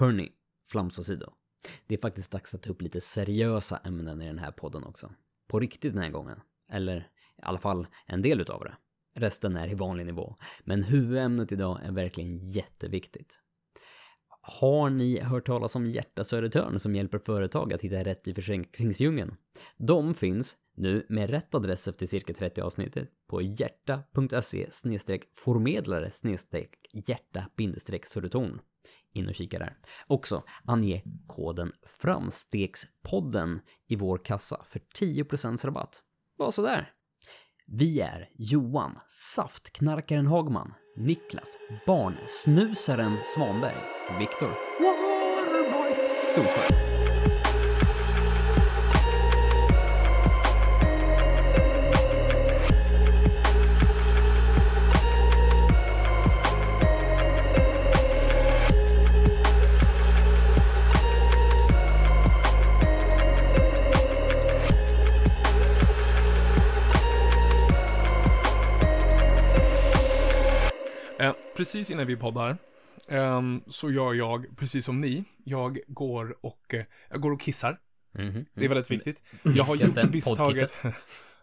Hörni, flams åsido. Det är faktiskt dags att ta upp lite seriösa ämnen i den här podden också. På riktigt den här gången. Eller i alla fall en del utav det. Resten är i vanlig nivå. Men huvudämnet idag är verkligen jätteviktigt. Har ni hört talas om Hjärta Södertörn som hjälper företag att hitta rätt i försäkringsdjungeln? De finns nu med rätt adress efter cirka 30 avsnittet på hjärta.se formedlare hjärta Södertorn. In och kika där. Också ange koden Framstegspodden i vår kassa för 10% rabatt. Bara sådär. Vi är Johan, Saftknarkaren Hagman, Niklas, Barnsnusaren Svanberg, Viktor, Waterboy, Storsjö. Precis innan vi poddar um, så gör jag, precis som ni, jag går och, uh, jag går och kissar. Mm -hmm. Det är väldigt viktigt. Jag har gjort misstaget.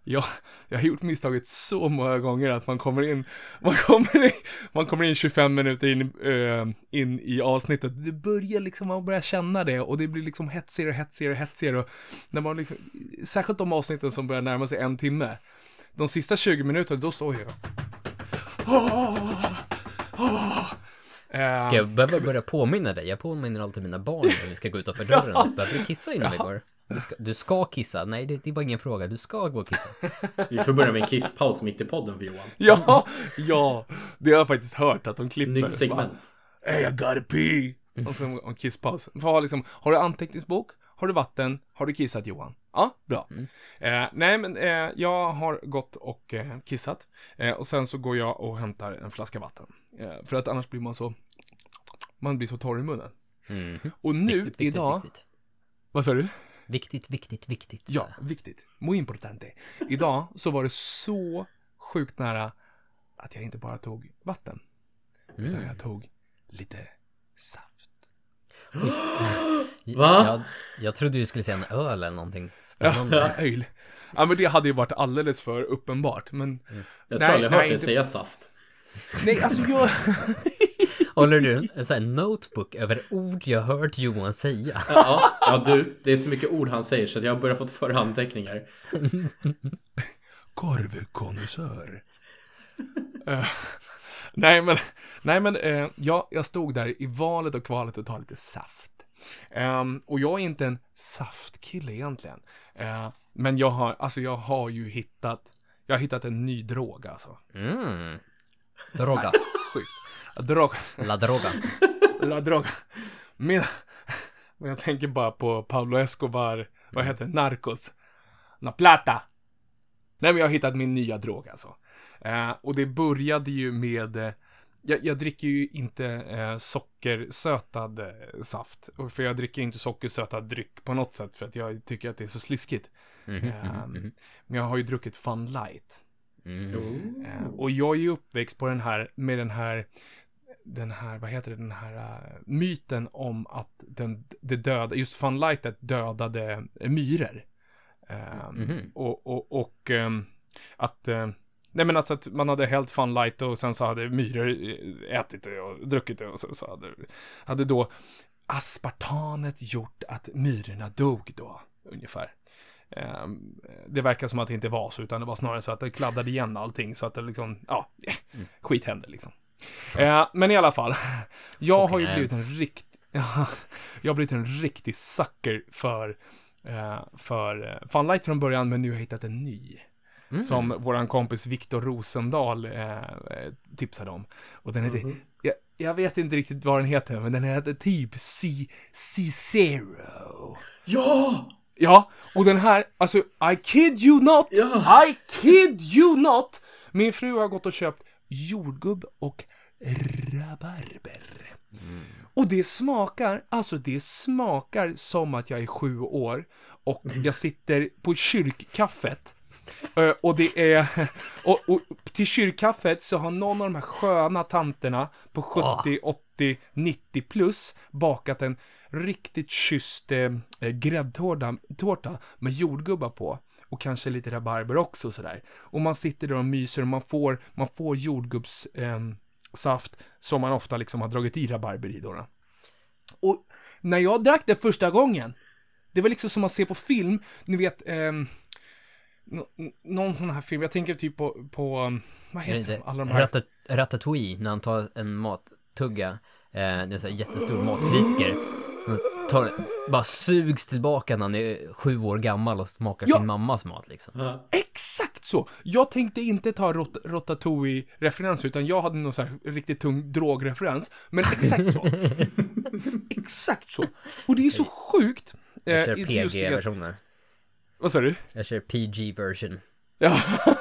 Jag, jag har gjort misstaget så många gånger att man kommer in, man kommer in, man kommer in 25 minuter in, uh, in i avsnittet. Det börjar liksom, man börjar känna det och det blir liksom hetsigare och hetsigare och hetsigare. Och när man liksom, särskilt de avsnitten som börjar närma sig en timme. De sista 20 minuterna, då står jag. Oh, Ska jag behöva börja påminna dig? Jag påminner alltid mina barn när vi ska gå utanför dörren. Behöver du kissa innan vi går? Du ska, du ska kissa. Nej, det, det var ingen fråga. Du ska gå och kissa. Vi får börja med en kisspaus mitt i podden för Johan. Ja, ja. Det har jag faktiskt hört att de klipper. Nytt segment. Hey, I gotta pee. Och så en kisspaus. För ha liksom, har du anteckningsbok? Har du vatten? Har du kissat Johan? Ja, bra. Mm. Eh, nej, men eh, jag har gått och eh, kissat. Eh, och sen så går jag och hämtar en flaska vatten. Eh, för att annars blir man så... Man blir så torr i munnen. Mm. Och nu, viktigt, viktigt, idag... Viktigt. Vad sa du? Viktigt, viktigt, viktigt. Ja, viktigt. Muy importante. Idag så var det så sjukt nära att jag inte bara tog vatten. Mm. Utan jag tog lite saft. Va? Jag, jag trodde du skulle säga en öl eller någonting spännande. Ja, öl. Ja, men det hade ju varit alldeles för uppenbart, men... Mm. Jag tror aldrig jag hört dig säga saft. Nej, alltså jag... Håller du en sån här notebook över ord jag hört Johan säga? Ja, ja, du, det är så mycket ord han säger så jag har börjat fått föra anteckningar. Korvkonnässör. uh, nej men, nej men, uh, ja, jag stod där i valet och kvalet och ta lite saft. Um, och jag är inte en saftkille egentligen. Uh, men jag har, alltså jag har ju hittat, jag har hittat en ny drog alltså. Mm. Droga. Sjukt. Droga. La droga. La droga. Min... Jag tänker bara på Pablo Escobar, vad heter det, Narcos. La plata. Nej, men jag har hittat min nya drog alltså. Eh, och det började ju med... Eh, jag, jag, dricker ju inte eh, sockersötad eh, saft. För jag dricker inte sockersötad dryck på något sätt för att jag tycker att det är så sliskigt. Mm -hmm, mm -hmm. Men jag har ju druckit Fun Light. Mm. Uh, och jag är ju uppväxt på den här, med den här, den här, vad heter det, den här uh, myten om att den, det döda, just funlightet dödade myror. Uh, mm. Och, och, och um, att Nej men alltså att man hade hällt funlight och sen så hade myror ätit det och druckit det och så, så hade, hade då aspartanet gjort att myrorna dog då, ungefär. Ehm, det verkar som att det inte var så, utan det var snarare så att det kladdade igen allting, så att det liksom, ja, mm. skit hände liksom. Eh, men i alla fall, jag har ju blivit en rikt... jag har blivit en riktig sucker för, eh, för eh, Funlight från början, men nu har jag hittat en ny. Mm. Som våran kompis Viktor Rosendal eh, tipsade om. Och den heter, mm. jag, jag, vet inte riktigt vad den heter, men den heter typ C-Zero. Ja! Ja, och den här, alltså, I kid you not! Ja. I kid you not! Min fru har gått och köpt jordgubb och rabarber. Mm. Och det smakar, alltså det smakar som att jag är sju år och jag sitter på kyrkkaffet och det är... Och, och till kyrkkaffet så har någon av de här sköna tanterna på 70, 80, 90 plus bakat en riktigt kysst eh, eh, gräddtårta tårta med jordgubbar på. Och kanske lite rabarber också sådär. Och man sitter där och myser och man får, man får jordgubbs... Eh, som man ofta liksom har dragit i rabarber i då. Och när jag drack det första gången, det var liksom som att se på film, ni vet, nå- någon sån här film, jag tänker typ på, på vad Är det heter inte de? alla de här? Ratat- Ratatouille, när han tar en mattugga, eh, det är en sån här jättestor matkritiker. Han tar, bara sugs tillbaka när han är sju år gammal och smakar Ja. sin mammas mat liksom. Ja. Exakt så! Jag tänkte inte ta rot Ratatouille-referens, utan jag hade någon så här riktigt tung drogreferens, men exakt så. exakt så. Och det är så sjukt. Jag eh, kör det- PG-versioner. Vad sa du? Jag kör PG-version. Ja.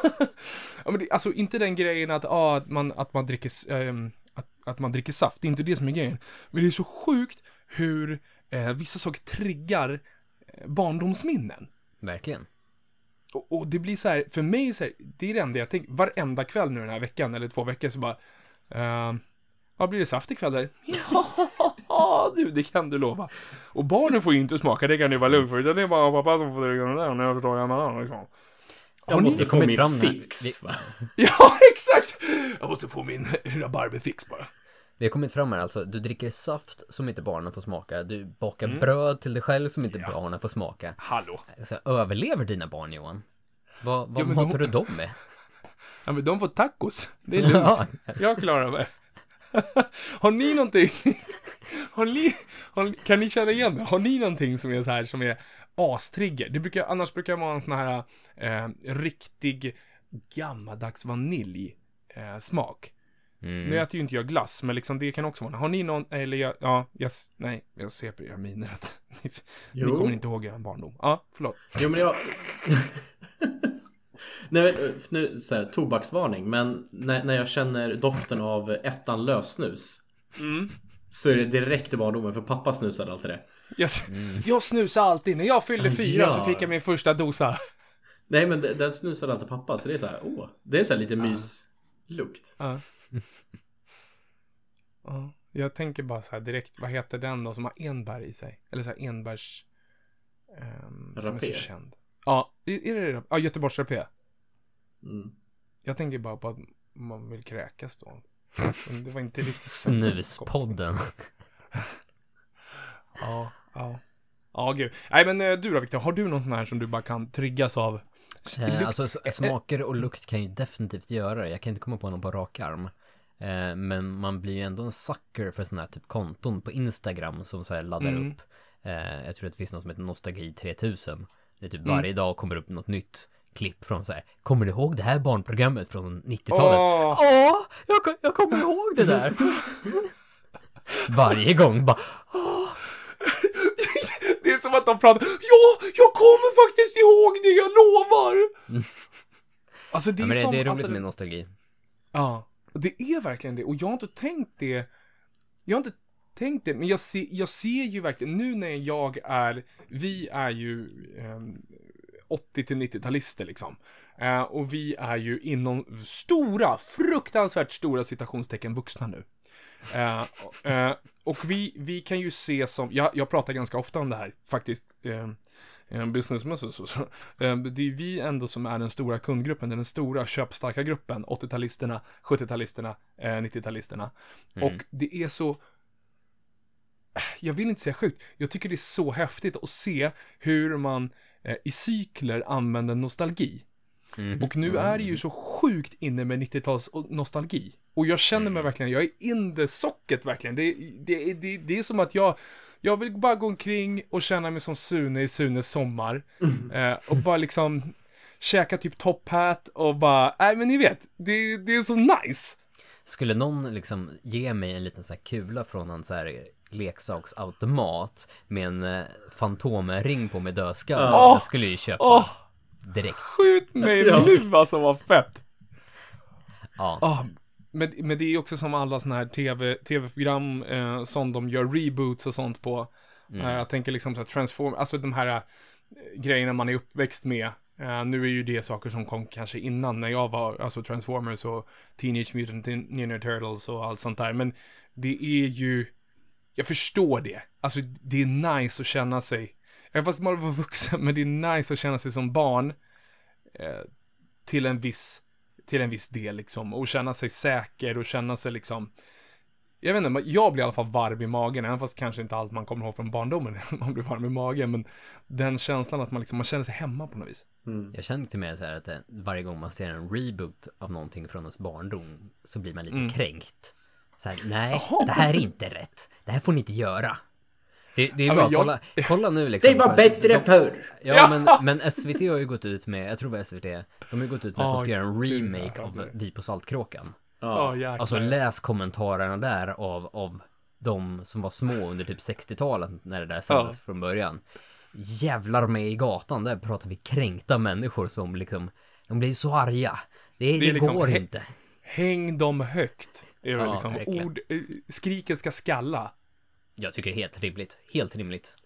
ja men det, alltså inte den grejen att, ah, att, man, att, man dricker, ehm, att, att man dricker saft, det är inte det som är grejen. Men det är så sjukt hur eh, vissa saker triggar eh, barndomsminnen. Verkligen. Och, och det blir så här, för mig så här, det är det enda jag tänker, varenda kväll nu den här veckan, eller två veckor, så bara, ehm, ja, blir det saft ikväll där? Ja, du, det kan du lova. Och barnen får ju inte smaka, det kan du vara lugn för, utan det är bara pappa som får dricka den där, när jag förstår jag menar, liksom. Jag måste få min fix. va? Ja, exakt! Jag måste få min rabarberfix bara. Vi har kommit fram här alltså, du dricker saft som inte barnen får smaka, du bakar Mm. bröd till dig själv som inte barnen får smaka. Hallå. Alltså, överlever dina barn Johan? Vad, vad Ja, matar de- du dem med? Ja, men de får tacos. Det är lugnt. Jag klarar mig. Har ni någonting? Har ni, har, kan ni känna igen det? Har ni någonting som är så här som är astrigger? Det brukar, annars brukar det vara en sån här eh, riktig gammaldags vanilj eh, smak. Mm. Nu äter ju inte jag glass, men liksom det kan också vara. Har ni någon, eller jag, ja, jag, nej, jag ser på era miner att ni, ni kommer inte ihåg er barndom. Ja, förlåt. Jo men jag... Nej, men, nu, så här, tobaksvarning, men när, när jag känner doften av ettan lössnus Så är det direkt i barndomen, för pappa snusade alltid det. Jag, jag snusade alltid. När jag fyllde fyra Ja. så fick jag min första dosa. Nej men den snusade alltid pappa, så det är så här, åh. Det är så här lite myslukt. Ja. ja. Jag tänker bara så här direkt, vad heter den då som har enbär i sig? Eller så här enbärs... ehm, som är så känd. Ja, är det det? Ja, Göteborgsrapé. Mm. Jag tänker bara på att man vill kräkas då. Men det var inte riktigt Snuspodden. Ja, ja. Ja, gud. Nej, men eh, du då Victor, har du någon sån här som du bara kan triggas av? Eh, alltså s- smaker och lukt kan ju definitivt göra det. Jag kan inte komma på någon på rak arm. Eh, men man blir ju ändå en sucker för sådana här typ konton på Instagram som så här laddar Mm. upp. Eh, jag tror att det finns något som heter Nostalgi 3000. Det är typ Mm. varje dag kommer upp något nytt klipp från så här. Kommer du ihåg det här barnprogrammet från 90-talet? Åh! Ja, jag, ko- jag kommer ihåg det där. Varje gång bara, Det är som att de pratar Ja, jag kommer faktiskt ihåg det, jag lovar! Alltså det ja, är men det, som... det är roligt alltså, med nostalgi. Ja, det är verkligen det. Och jag har inte tänkt det. Jag har inte tänkt det, men jag, ser jag ser ju verkligen, nu när jag är, vi är ju ehm, 80 till 90-talister liksom. Eh, och vi är ju inom stora, fruktansvärt stora citationstecken vuxna nu. Eh, och- eh, och vi, vi kan ju se som, jag, jag pratar ganska ofta om det här faktiskt. Eh, eh, businessmässigt så, så. Eh, det är vi ändå som är den stora kundgruppen, den stora köpstarka gruppen, 80-talisterna, 70-talisterna, eh, 90-talisterna. Och det är så, jag vill inte säga sjukt, jag tycker det är så häftigt att se hur man eh, i cykler använder nostalgi. Mhm. Och nu är det ju så sjukt inne med 90-tals och nostalgi. Och jag känner mig verkligen, jag är in the socket verkligen. Det, det, det, det är som att jag, jag vill bara gå omkring och känna mig som Sune i Sunes sommar. Eh, och bara liksom käka typ top hat och bara, nej men ni vet, det, det är så nice. Skulle någon liksom ge mig en liten så här kula från en så här leksaksautomat med en eh, fantomring på med dödskalle, Ja. jag skulle ju köpa Åh, direkt. skjut mig Ja. nu alltså, vad fett. Ja, Ah, men, men det är också som alla såna här TV, tv-program eh, som de gör reboots och sånt på. Eh, jag tänker liksom så här transform, alltså de här eh, grejerna man är uppväxt med. Eh, nu är ju det saker som kom kanske innan när jag var, alltså Transformers och Teenage Mutant Ninja Turtles och allt sånt där. Men det är ju, jag förstår det. Alltså det är nice att känna sig, även fast man var vuxen, men det är nice att känna sig som barn. Eh, till en viss, till en viss del liksom. Och känna sig säker och känna sig liksom, jag vet inte, jag blir i alla fall varm i magen, även fast kanske inte allt man kommer ihåg från barndomen, man blir varm i magen, men den känslan att man liksom, man känner sig hemma på något vis. Mm. Jag känner till mer så här att det, varje gång man ser en reboot av någonting från ens barndom så blir man lite mm. kränkt. Så här, nej, det här är inte rätt. Det här får ni inte göra. Det, det är ja, bara, jag... kolla, kolla nu liksom. Det var bättre de, förr! Ja, ja, Men, men SVT har ju gått ut med, jag tror det var SVT, de har ju gått ut med att de ska göra en remake av Vi på Saltkråkan. Ja. alltså läs kommentarerna där av, av de som var små under typ 60-talet när det där sändes ja. från början. Jävlar med i gatan, där pratar vi kränkta människor som liksom, de blir så arga. Det, det, det liksom, går inte. Häng dem högt. Är ja, liksom, ord, eh, skriken ska skalla. Jag tycker det är helt rimligt. Helt rimligt.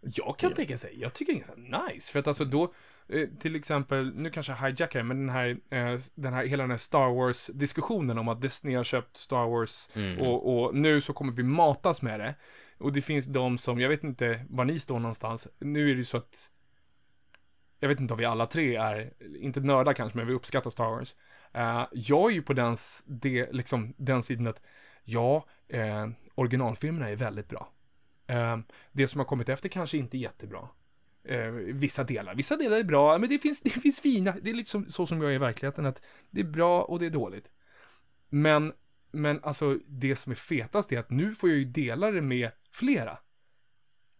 Jag kan ja. tänka sig, jag tycker det är nice, för att alltså då, Eh, till exempel, nu kanske jag hijackar men den här, eh, den här, hela den här Star Wars-diskussionen om att Disney har köpt Star Wars mm. och, och, nu så kommer vi matas med det. Och det finns de som, jag vet inte var ni står någonstans, nu är det ju så att jag vet inte om vi alla tre är, inte nördar kanske, men vi uppskattar Star Wars. Uh, jag är ju på den, det, liksom, den sidan att, ja, eh, originalfilmerna är väldigt bra. Eh, det som har kommit efter kanske inte är jättebra eh, vissa delar. Vissa delar är bra, men det finns, det finns fina. Det är lite som, så som jag är i verkligheten, att det är bra och det är dåligt. Men, men alltså, det som är fetast är att nu får jag ju dela det med flera.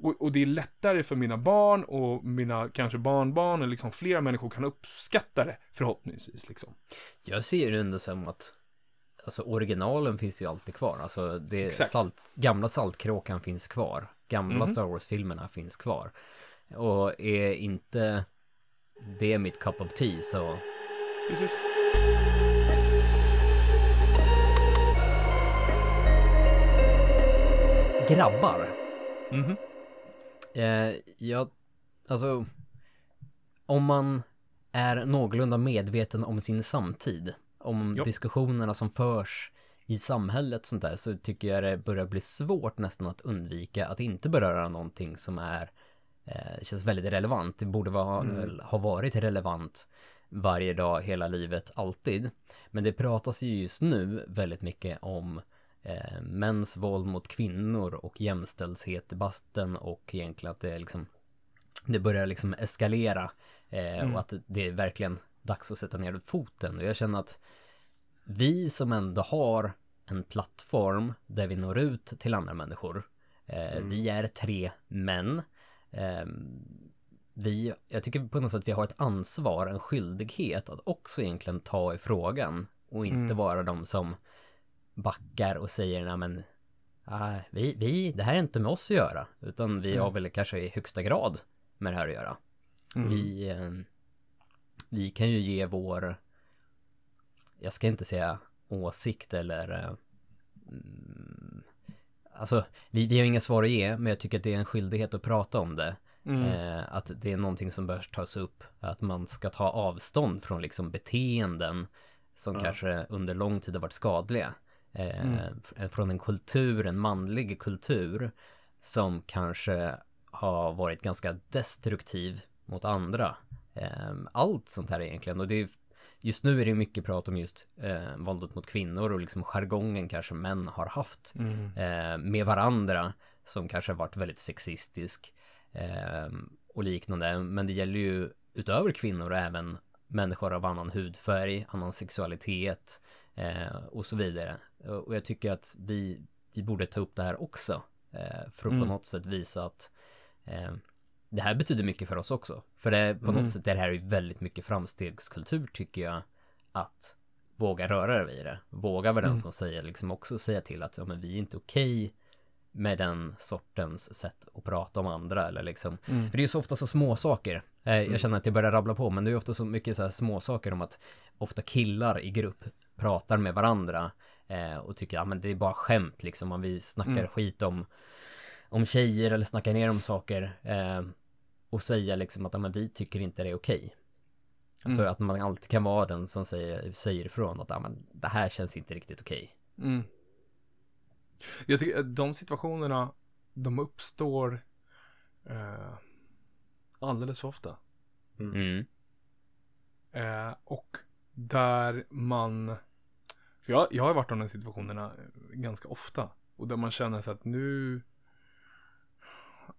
Och, och, det är lättare för mina barn och mina kanske barnbarn, och liksom flera människor kan uppskatta det, förhoppningsvis liksom. Jag ser det ändå som att Alltså originalen finns ju alltid kvar, alltså det salt, gamla Saltkråkan finns kvar, gamla mm -hmm. Star Wars-filmerna finns kvar. Och är inte det mitt cup of tea så... Precis. Grabbar. Mm eh, jag, alltså, om man är någorlunda medveten om sin samtid, om jo. diskussionerna som förs i samhället sånt där, så tycker jag det börjar bli svårt nästan att undvika att inte beröra någonting som är Eh, känns väldigt relevant. Det borde vara, mm. ha varit relevant varje dag, hela livet, alltid. Men det pratas ju just nu väldigt mycket om eh, mäns våld mot kvinnor och jämställdhetsdebatten och egentligen att det liksom det börjar liksom eskalera eh, mm. och att det är verkligen dags att sätta ner foten och jag känner att vi som ändå har en plattform där vi når ut till andra människor eh, mm. vi är tre män eh, vi, jag tycker på något sätt att vi har ett ansvar, en skyldighet att också egentligen ta i frågan och inte mm. vara de som backar och säger nej men äh, vi, vi, det här är inte med oss att göra utan vi mm. har väl kanske i högsta grad med det här att göra. Mm. Vi, eh, vi kan ju ge vår, jag ska inte säga åsikt eller eh, alltså, vi, vi har inga svar att ge, men jag tycker att det är en skyldighet att prata om det. Mm. Eh, att det är någonting som bör tas upp, att man ska ta avstånd från liksom beteenden som ja. kanske under lång tid har varit skadliga. Eh, mm. Från en kultur, en manlig kultur, som kanske har varit ganska destruktiv mot andra. Eh, allt sånt här egentligen, och det är just nu är det mycket prat om just eh, våldet mot kvinnor och liksom jargongen kanske män har haft mm. eh, med varandra som kanske har varit väldigt sexistisk eh, och liknande. Men det gäller ju utöver kvinnor även människor av annan hudfärg, annan sexualitet eh, och så vidare. Och jag tycker att vi, vi borde ta upp det här också eh, för att mm. på något sätt visa att eh, det här betyder mycket för oss också. För det, på mm. något sätt är det här väldigt mycket framstegskultur tycker jag. Att våga röra dig vid det. Våga vara den mm. som säger liksom också säga till att ja, men vi är inte okej okay med den sortens sätt att prata om andra eller liksom. Mm. För det är ju så ofta så små saker. Eh, jag mm. känner att jag börjar rabbla på men det är ofta så mycket så här små saker om att ofta killar i grupp pratar med varandra eh, och tycker ja men det är bara skämt liksom om vi snackar mm. skit om om tjejer eller snackar ner om saker eh, och säga liksom att ja, men vi tycker inte det är okej. Alltså att man alltid kan vara den som säger, säger ifrån att ja, men det här känns inte riktigt okej. Mm. Jag tycker att de situationerna, de uppstår eh, alldeles för ofta. Mm. Eh, och där man... För jag, jag har varit i de situationerna ganska ofta. Och där man känner sig att nu...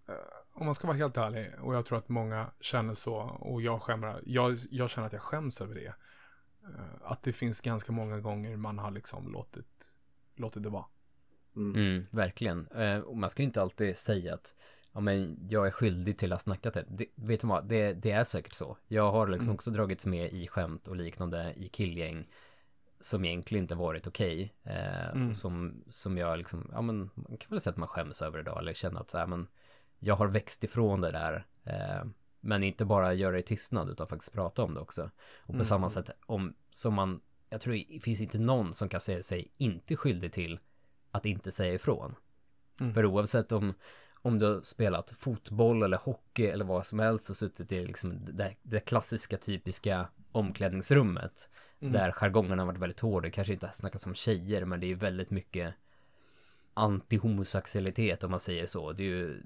Eh, om man ska vara helt ärlig, och jag tror att många känner så, och jag skämmer, jag, jag känner att jag skäms över det. Eh, att det finns ganska många gånger man har liksom låtit, låtit det vara. Mm, verkligen. Eh, och man ska ju inte alltid säga att ja, men jag är skyldig till att ha snackat det. det vet du vad, det, det är säkert så. Jag har liksom också dragits med i skämt och liknande i killgäng som egentligen inte varit okej. eh, som, som jag liksom, ja men man kan väl säga att man skäms över idag eller känner att så här, men jag har växt ifrån det där. Eh, men inte bara göra det i tystnad utan faktiskt prata om det också. Och på samma sätt om, som man, jag tror det finns inte någon som kan säga sig inte skyldig till att inte säga ifrån. För oavsett om, om du har spelat fotboll eller hockey eller vad som helst och suttit i liksom det, det klassiska typiska omklädningsrummet där jargongen har varit väldigt hård. Det kanske inte snackas om tjejer men det är ju väldigt mycket anti-homosexualitet om man säger så. Det är ju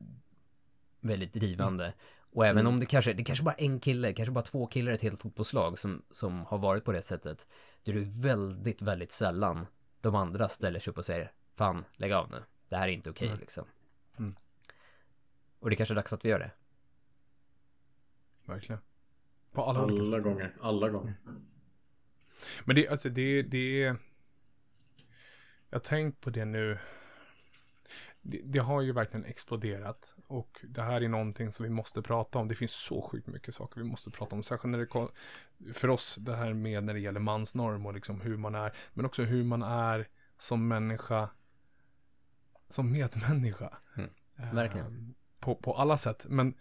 väldigt drivande. Och även om det kanske, det kanske bara är en kille, kanske bara två killar i ett helt fotbollslag som, som har varit på det sättet. Då är det väldigt, väldigt sällan de andra ställer sig upp och säger Fan, lägg av nu. Det här är inte okej liksom. Och det är kanske är dags att vi gör det. Verkligen. På alla olika sätt. Alla gånger. Alla gånger. Men det, alltså det, det. Jag tänkt på det nu. Det, det har ju verkligen exploderat. Och det här är någonting som vi måste prata om. Det finns så sjukt mycket saker vi måste prata om. Särskilt när det för oss, det här med när det gäller mansnorm och liksom hur man är. Men också hur man är som människa. Som medmänniska. Verkligen. Eh, På, på alla sätt. Men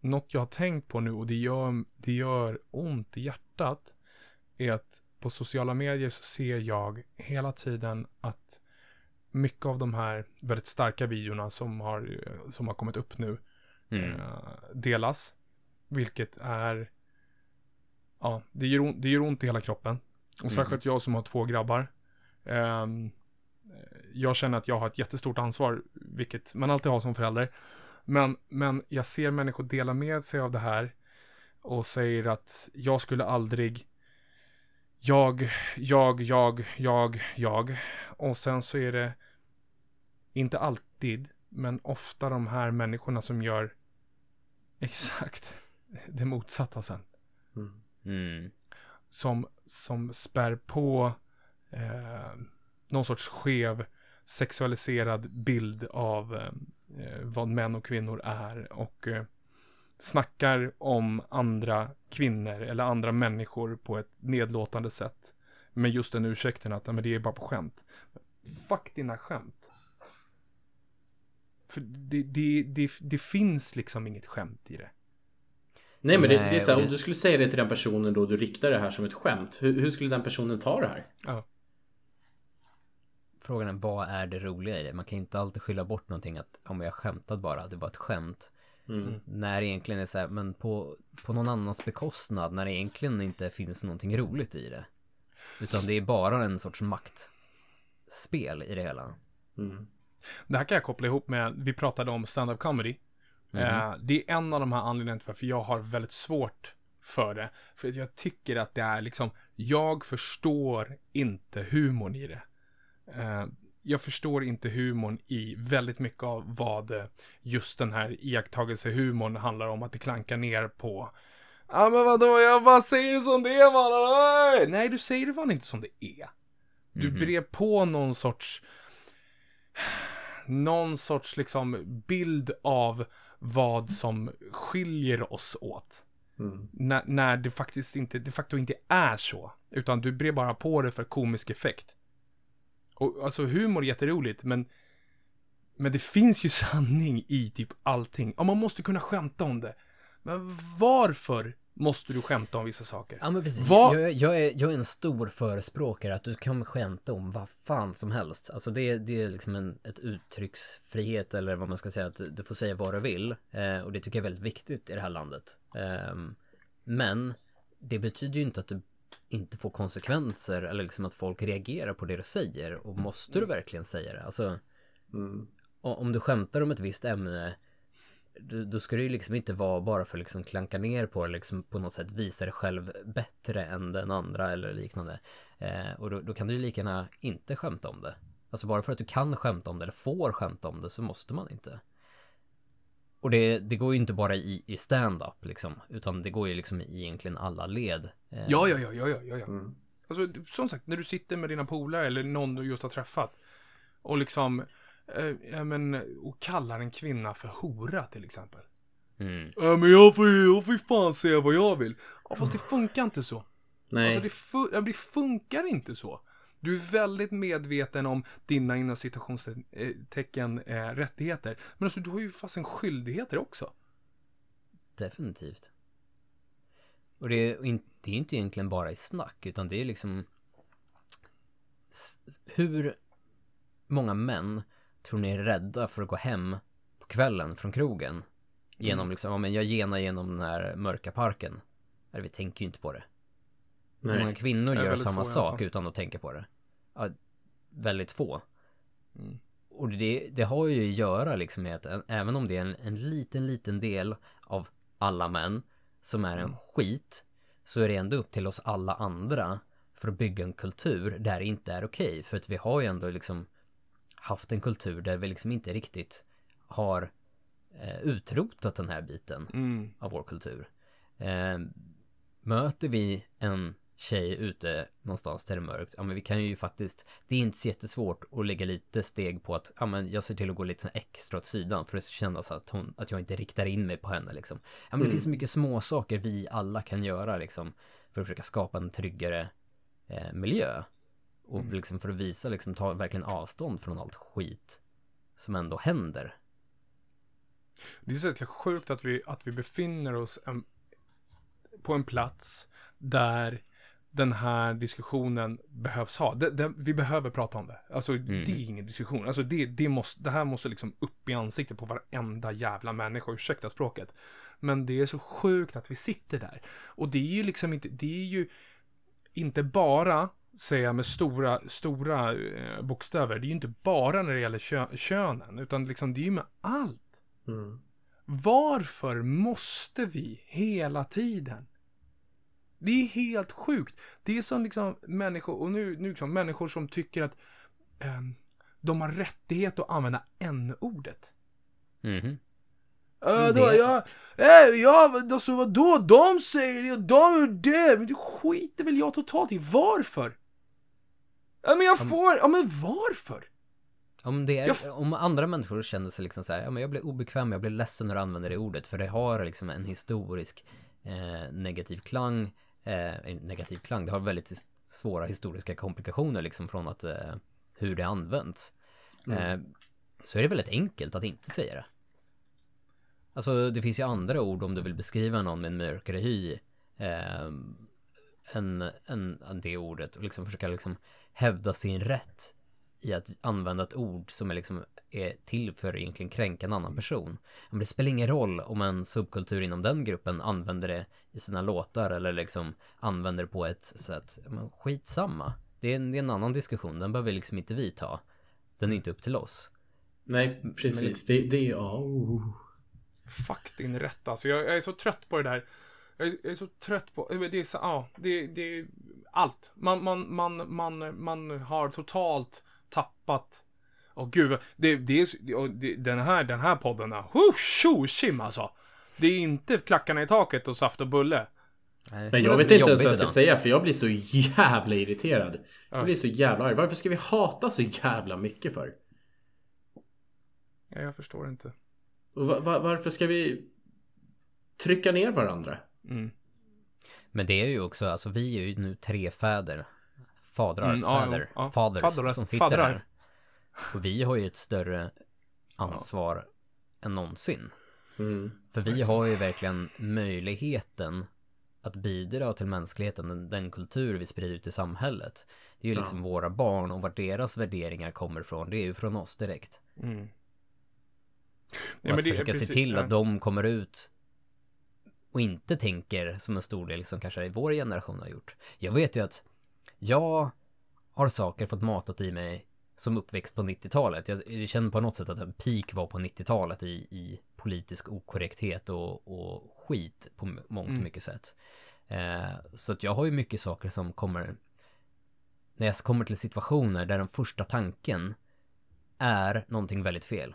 något jag har tänkt på nu och det gör, det gör ont i hjärtat är att på sociala medier så ser jag hela tiden att mycket av de här väldigt starka videorna som har, som har kommit upp nu eh, delas. Vilket är, ja, det gör, det gör ont i hela kroppen. Och särskilt jag som har två grabbar. Ehm, jag känner att jag har ett jättestort ansvar, vilket man alltid har som förälder. Men, men jag ser människor dela med sig av det här och säger att jag skulle aldrig jag, jag, jag, jag, jag. Och sen så är det inte alltid, men ofta de här människorna som gör exakt det motsatta sen. Mm. Som, som spär på eh, någon sorts skev sexualiserad bild av eh, vad män och kvinnor är och eh, snackar om andra kvinnor eller andra människor på ett nedlåtande sätt. Med just den ursäkten att "Ja, men det är bara på skämt. Fuck dina skämt. För det, det, det, det finns liksom inget skämt i det. Nej men det, Nej, det är så här, om du skulle säga det till den personen då du riktar det här som ett skämt. Hur, hur skulle den personen ta det här? Ja. Frågan är vad är det roliga i det? Man kan inte alltid skylla bort någonting att om jag skämtat bara, det var ett skämt. När det egentligen är så här, men på, på någon annans bekostnad, när det egentligen inte finns någonting roligt i det. Utan det är bara en sorts maktspel i det hela. Det här kan jag koppla ihop med, vi pratade om stand-up comedy. Eh, det är en av de här anledningarna till varför jag har väldigt svårt för det. För att jag tycker att det är liksom, jag förstår inte humorn i det. Eh, jag förstår inte humorn i väldigt mycket av vad eh, just den här iakttagelsehumorn handlar om. Att det klankar ner på Ja men vadå, jag bara säger det som det är mannen. Nej, du säger det fan inte som det är. Du brer på någon sorts någon sorts liksom bild av vad som skiljer oss åt. När, när det faktiskt inte, de facto inte är så. Utan du brer bara på det för komisk effekt. Och alltså humor är jätteroligt, men men det finns ju sanning i typ allting. Ja, man måste kunna skämta om det. Men varför måste du skämta om vissa saker. Ja men precis. Vad- Jag, jag, är, jag är en stor förespråkare att du kan skämta om vad fan som helst. Alltså det, det är liksom en ett uttrycksfrihet eller vad man ska säga att du, får säga vad du vill. Eh, och det tycker jag är väldigt viktigt i det här landet. Ehm, men det betyder ju inte att du inte får konsekvenser eller liksom att folk reagerar på det du säger. Och måste du verkligen säga det? Alltså Mm. om du skämtar om ett visst ämne då, då ska det ju liksom inte vara bara för att liksom klanka ner på det, liksom på något sätt visa dig själv bättre än den andra eller liknande. Eh, och då, då kan du ju lika gärna inte skämta om det. Alltså bara för att du kan skämta om det eller får skämta om det så måste man inte. Och det, det går ju inte bara i, i stand-up liksom, utan det går ju liksom i egentligen alla led. Eh, Ja, ja, ja, ja, ja, ja. ja. Mm. Alltså, som sagt, när du sitter med dina polare eller någon du just har träffat och liksom, eh, ja men, och kallar en kvinna för hora till exempel. Mm. Ja, men jag får, jag får fan säga vad jag vill. Ja, fast det funkar inte så. Nej. Alltså, det, fu- ja, det funkar inte så. Du är väldigt medveten om dina inom citationstecken eh, rättigheter. Men alltså, du har ju fast en skyldigheter också. Definitivt. Och det är, in- det är inte egentligen bara i snack, utan det är liksom hur många män tror ni är rädda för att gå hem på kvällen från krogen? Genom liksom, ja men jag genar genom den här mörka parken. Eller vi tänker ju inte på det. Hur många Nej. kvinnor gör samma sak utan att tänka på det? Ja, väldigt få. Mm. Och det, det har ju att göra liksom med att en, även om det är en, en liten, liten del av alla män som är en skit så är det ändå upp till oss alla andra för att bygga en kultur där det inte är okej. För att vi har ju ändå liksom haft en kultur där vi liksom inte riktigt har eh, utrotat den här biten Mm. av vår kultur. Eh, möter vi en tjej ute någonstans där det är mörkt, ja men vi kan ju faktiskt, det är inte så jättesvårt att lägga lite steg på att, ja men jag ser till att gå lite så här extra åt sidan för att ska kännas att hon, att jag inte riktar in mig på henne liksom. Ja men det finns så mycket små saker vi alla kan göra liksom för att försöka skapa en tryggare eh, miljö. Och liksom för att visa, liksom ta verkligen avstånd från allt skit som ändå händer. Det är så jäkla sjukt att vi, att vi befinner oss en, på en plats där den här diskussionen behövs ha. Det, det, vi behöver prata om det. Alltså, det är ingen diskussion. Alltså, det, det, måste, det här måste liksom upp i ansiktet på varenda jävla människa. Ursäkta språket. Men det är så sjukt att vi sitter där. Och det är ju liksom inte, det är ju inte bara, säger jag med stora, stora eh, bokstäver, det är ju inte bara när det gäller kö, könen, utan liksom det är ju med allt. Mm. Varför måste vi hela tiden? Det är helt sjukt. Det är som liksom människor, och nu, nu liksom människor som tycker att ehm, de har rättighet att använda n-ordet. Mhm. Äh, då, ja, äh, ja, alltså vadå? De säger det och de gör det. Men det skiter väl jag totalt i. Varför? Ja, men jag får, ja men varför? Om, det är, Jag om andra människor känner sig liksom så här, ja men jag blir obekväm, jag blir ledsen när du använder det ordet, för det har liksom en historisk eh, negativ klang, eh, en negativ klang, det har väldigt svåra historiska komplikationer liksom från att eh, hur det används. Eh, så är det väldigt enkelt att inte säga det. Alltså det finns ju andra ord om du vill beskriva någon med en mörkare hy eh, än, än, än det ordet och liksom försöka liksom hävda sin rätt i att använda ett ord som är liksom är till för att egentligen kränka en annan person. Men det spelar ingen roll om en subkultur inom den gruppen använder det i sina låtar eller liksom använder det på ett sätt, men skitsamma. Det är, en, det är en annan diskussion, den behöver liksom inte vi ta. Den är inte upp till oss. Nej, precis. Det, det är... Ja, oh. Fuck din rätt alltså. Jag, jag är så trött på det där. Jag är, jag är så trött på, det är så, ja, det, det är allt. Man, man, man, man, man har totalt tappat Åh gud, det, det är, och det, den här, den här podden, huh, tjo, tjim alltså. Det är inte klackarna i taket och saft och bulle. Nej, Men jag vet inte ens vad jag ska idag. säga för jag blir så jävla irriterad. Ja. Jag blir så jävla arg. Varför ska vi hata så jävla mycket för? Ja, jag förstår inte. Och va- va- varför ska vi trycka ner varandra? Mm. Men det är ju också, alltså vi är ju nu tre fäder. Fadrar, Mm, ja, fäder, ja. fathers Faddrar- som sitter faddrar. här. Och vi har ju ett större ansvar än någonsin. Mm. För vi har ju verkligen möjligheten att bidra till mänskligheten, den, den kultur vi sprider ut i samhället. Det är ju liksom våra barn och vart deras värderingar kommer ifrån, det är ju från oss direkt. Mm. Och Nej, att försöka precis- se till ja. att de kommer ut och inte tänker som en stor del som kanske vår generation har gjort. Jag vet ju att jag har saker fått matat i mig som uppväxt på 90-talet. Jag, jag känner på något sätt att en peak var på 90-talet i, i politisk okorrekthet och, och skit på mångt och Mm. mycket sätt. Eh, så att jag har ju mycket saker som kommer när jag kommer till situationer där den första tanken är någonting väldigt fel.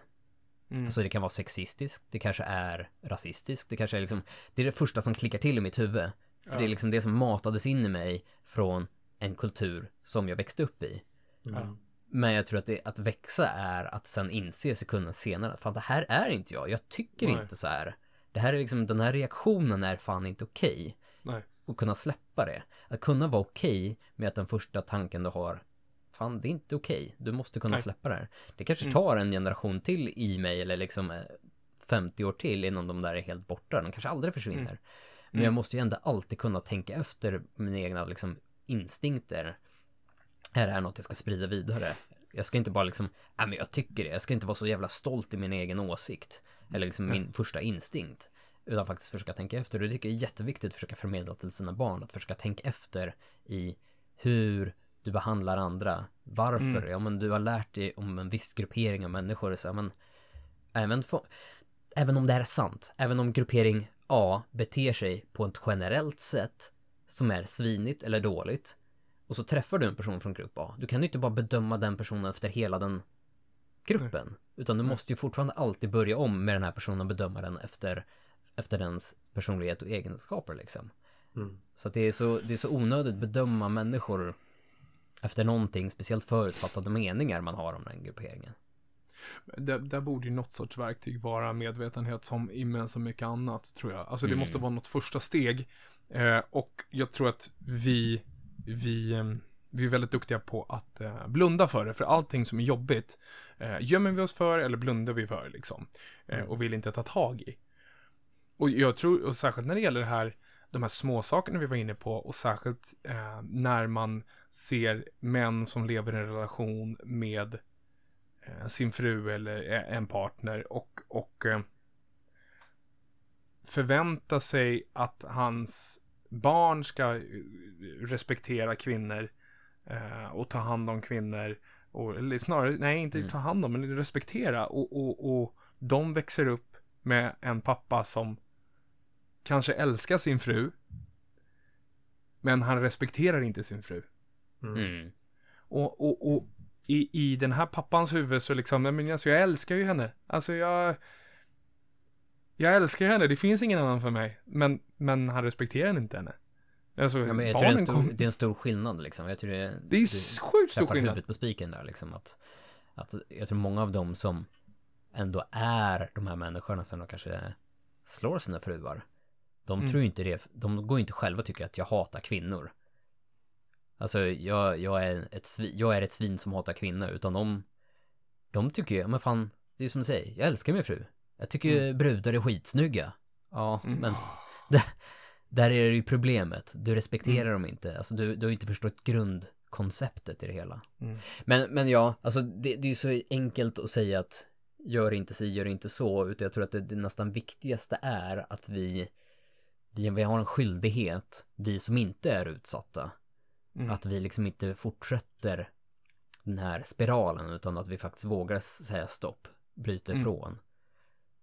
Mm. Alltså det kan vara sexistiskt, det kanske är rasistiskt, det kanske är liksom, det är det första som klickar till i mitt huvud. För det är liksom det som matades in i mig från en kultur som jag växte upp i. Mm. Men jag tror att det, att växa är att sen inse sekunden senare, fan det här är inte jag, jag tycker Nej. inte så här. Det här är liksom, den här reaktionen är fan inte okej. Nej. Och kunna släppa det. Att kunna vara okej med att den första tanken du har, fan det är inte okej, du måste kunna Nej. släppa det här. Det kanske Mm. tar en generation till i mig eller liksom eh, 50 år till innan de där är helt borta, de kanske aldrig försvinner. Mm. Men jag måste ju ändå alltid kunna tänka efter mina egna liksom instinkter. Är det här något jag ska sprida vidare? Jag ska inte bara liksom, nej men jag tycker det, jag ska inte vara så jävla stolt i min egen åsikt. Eller liksom min första instinkt. Utan faktiskt försöka tänka efter. Och det tycker jag är jätteviktigt att försöka förmedla till sina barn. Att försöka tänka efter i hur du behandlar andra. Varför? Ja men du har lärt dig om en viss gruppering av människor. Så, ja, men, även, få, även om det här är sant. Även om gruppering A beter sig på ett generellt sätt som är svinigt eller dåligt. Och så träffar du en person från grupp A. Du kan ju inte bara bedöma den personen efter hela den gruppen. Utan du måste ju fortfarande alltid börja om med den här personen och bedöma den efter, efter dens personlighet och egenskaper liksom. Mm. Så det är så, det är så onödigt att bedöma människor efter någonting, speciellt förutfattade meningar man har om den grupperingen. Där, där borde ju något sorts verktyg vara medvetenhet som i med så mycket annat, tror jag. Alltså det Mm. måste vara något första steg. Eh, och jag tror att vi, vi, eh, vi är väldigt duktiga på att eh, blunda för det. För allting som är jobbigt eh, gömmer vi oss för eller blundar vi för, liksom. Eh, och vill inte ta tag i. Och jag tror, och särskilt när det gäller det här, de här små sakerna vi var inne på och särskilt eh, när man ser män som lever i en relation med eh, sin fru eller eh, en partner och, och förvänta sig att hans barn ska eh, respektera kvinnor eh, och ta hand om kvinnor. Och, eller snarare, nej, inte Mm. ta hand om, men respektera. Och, och, och de växer upp med en pappa som kanske älskar sin fru, men han respekterar inte sin fru. Mm. Och, och, och i, i den här pappans huvud så liksom, men alltså jag älskar ju henne. Alltså jag... Jag älskar henne, det finns ingen annan för mig. Men, men han respekterar inte henne. Alltså, Ja, men jag tror det är, en stor, kom... det är en stor skillnad liksom. Jag tror det, Det är sjukt stor skillnad. huvudet på spiken där liksom. Att, att jag tror många av dem som ändå är de här människorna som de kanske slår sina fruar. De Mm. tror inte det, de går inte själva och tycker att jag hatar kvinnor. Alltså jag, jag, är ett svin, jag är ett svin som hatar kvinnor, utan de, de tycker ju, men fan, det är som du säger, jag älskar min fru. Jag tycker ju brudar är skitsnygga. Ja, Mm. men där, där är det ju problemet. Du respekterar Mm. dem inte. Alltså du, du har inte förstått grundkonceptet i det hela. Mm. Men, men ja, alltså det, det är ju så enkelt att säga att gör inte si, gör inte så, utan jag tror att det, det nästan viktigaste är att vi, vi, vi har en skyldighet, vi som inte är utsatta, Mm. att vi liksom inte fortsätter den här spiralen, utan att vi faktiskt vågar säga stopp, bryta Mm. ifrån.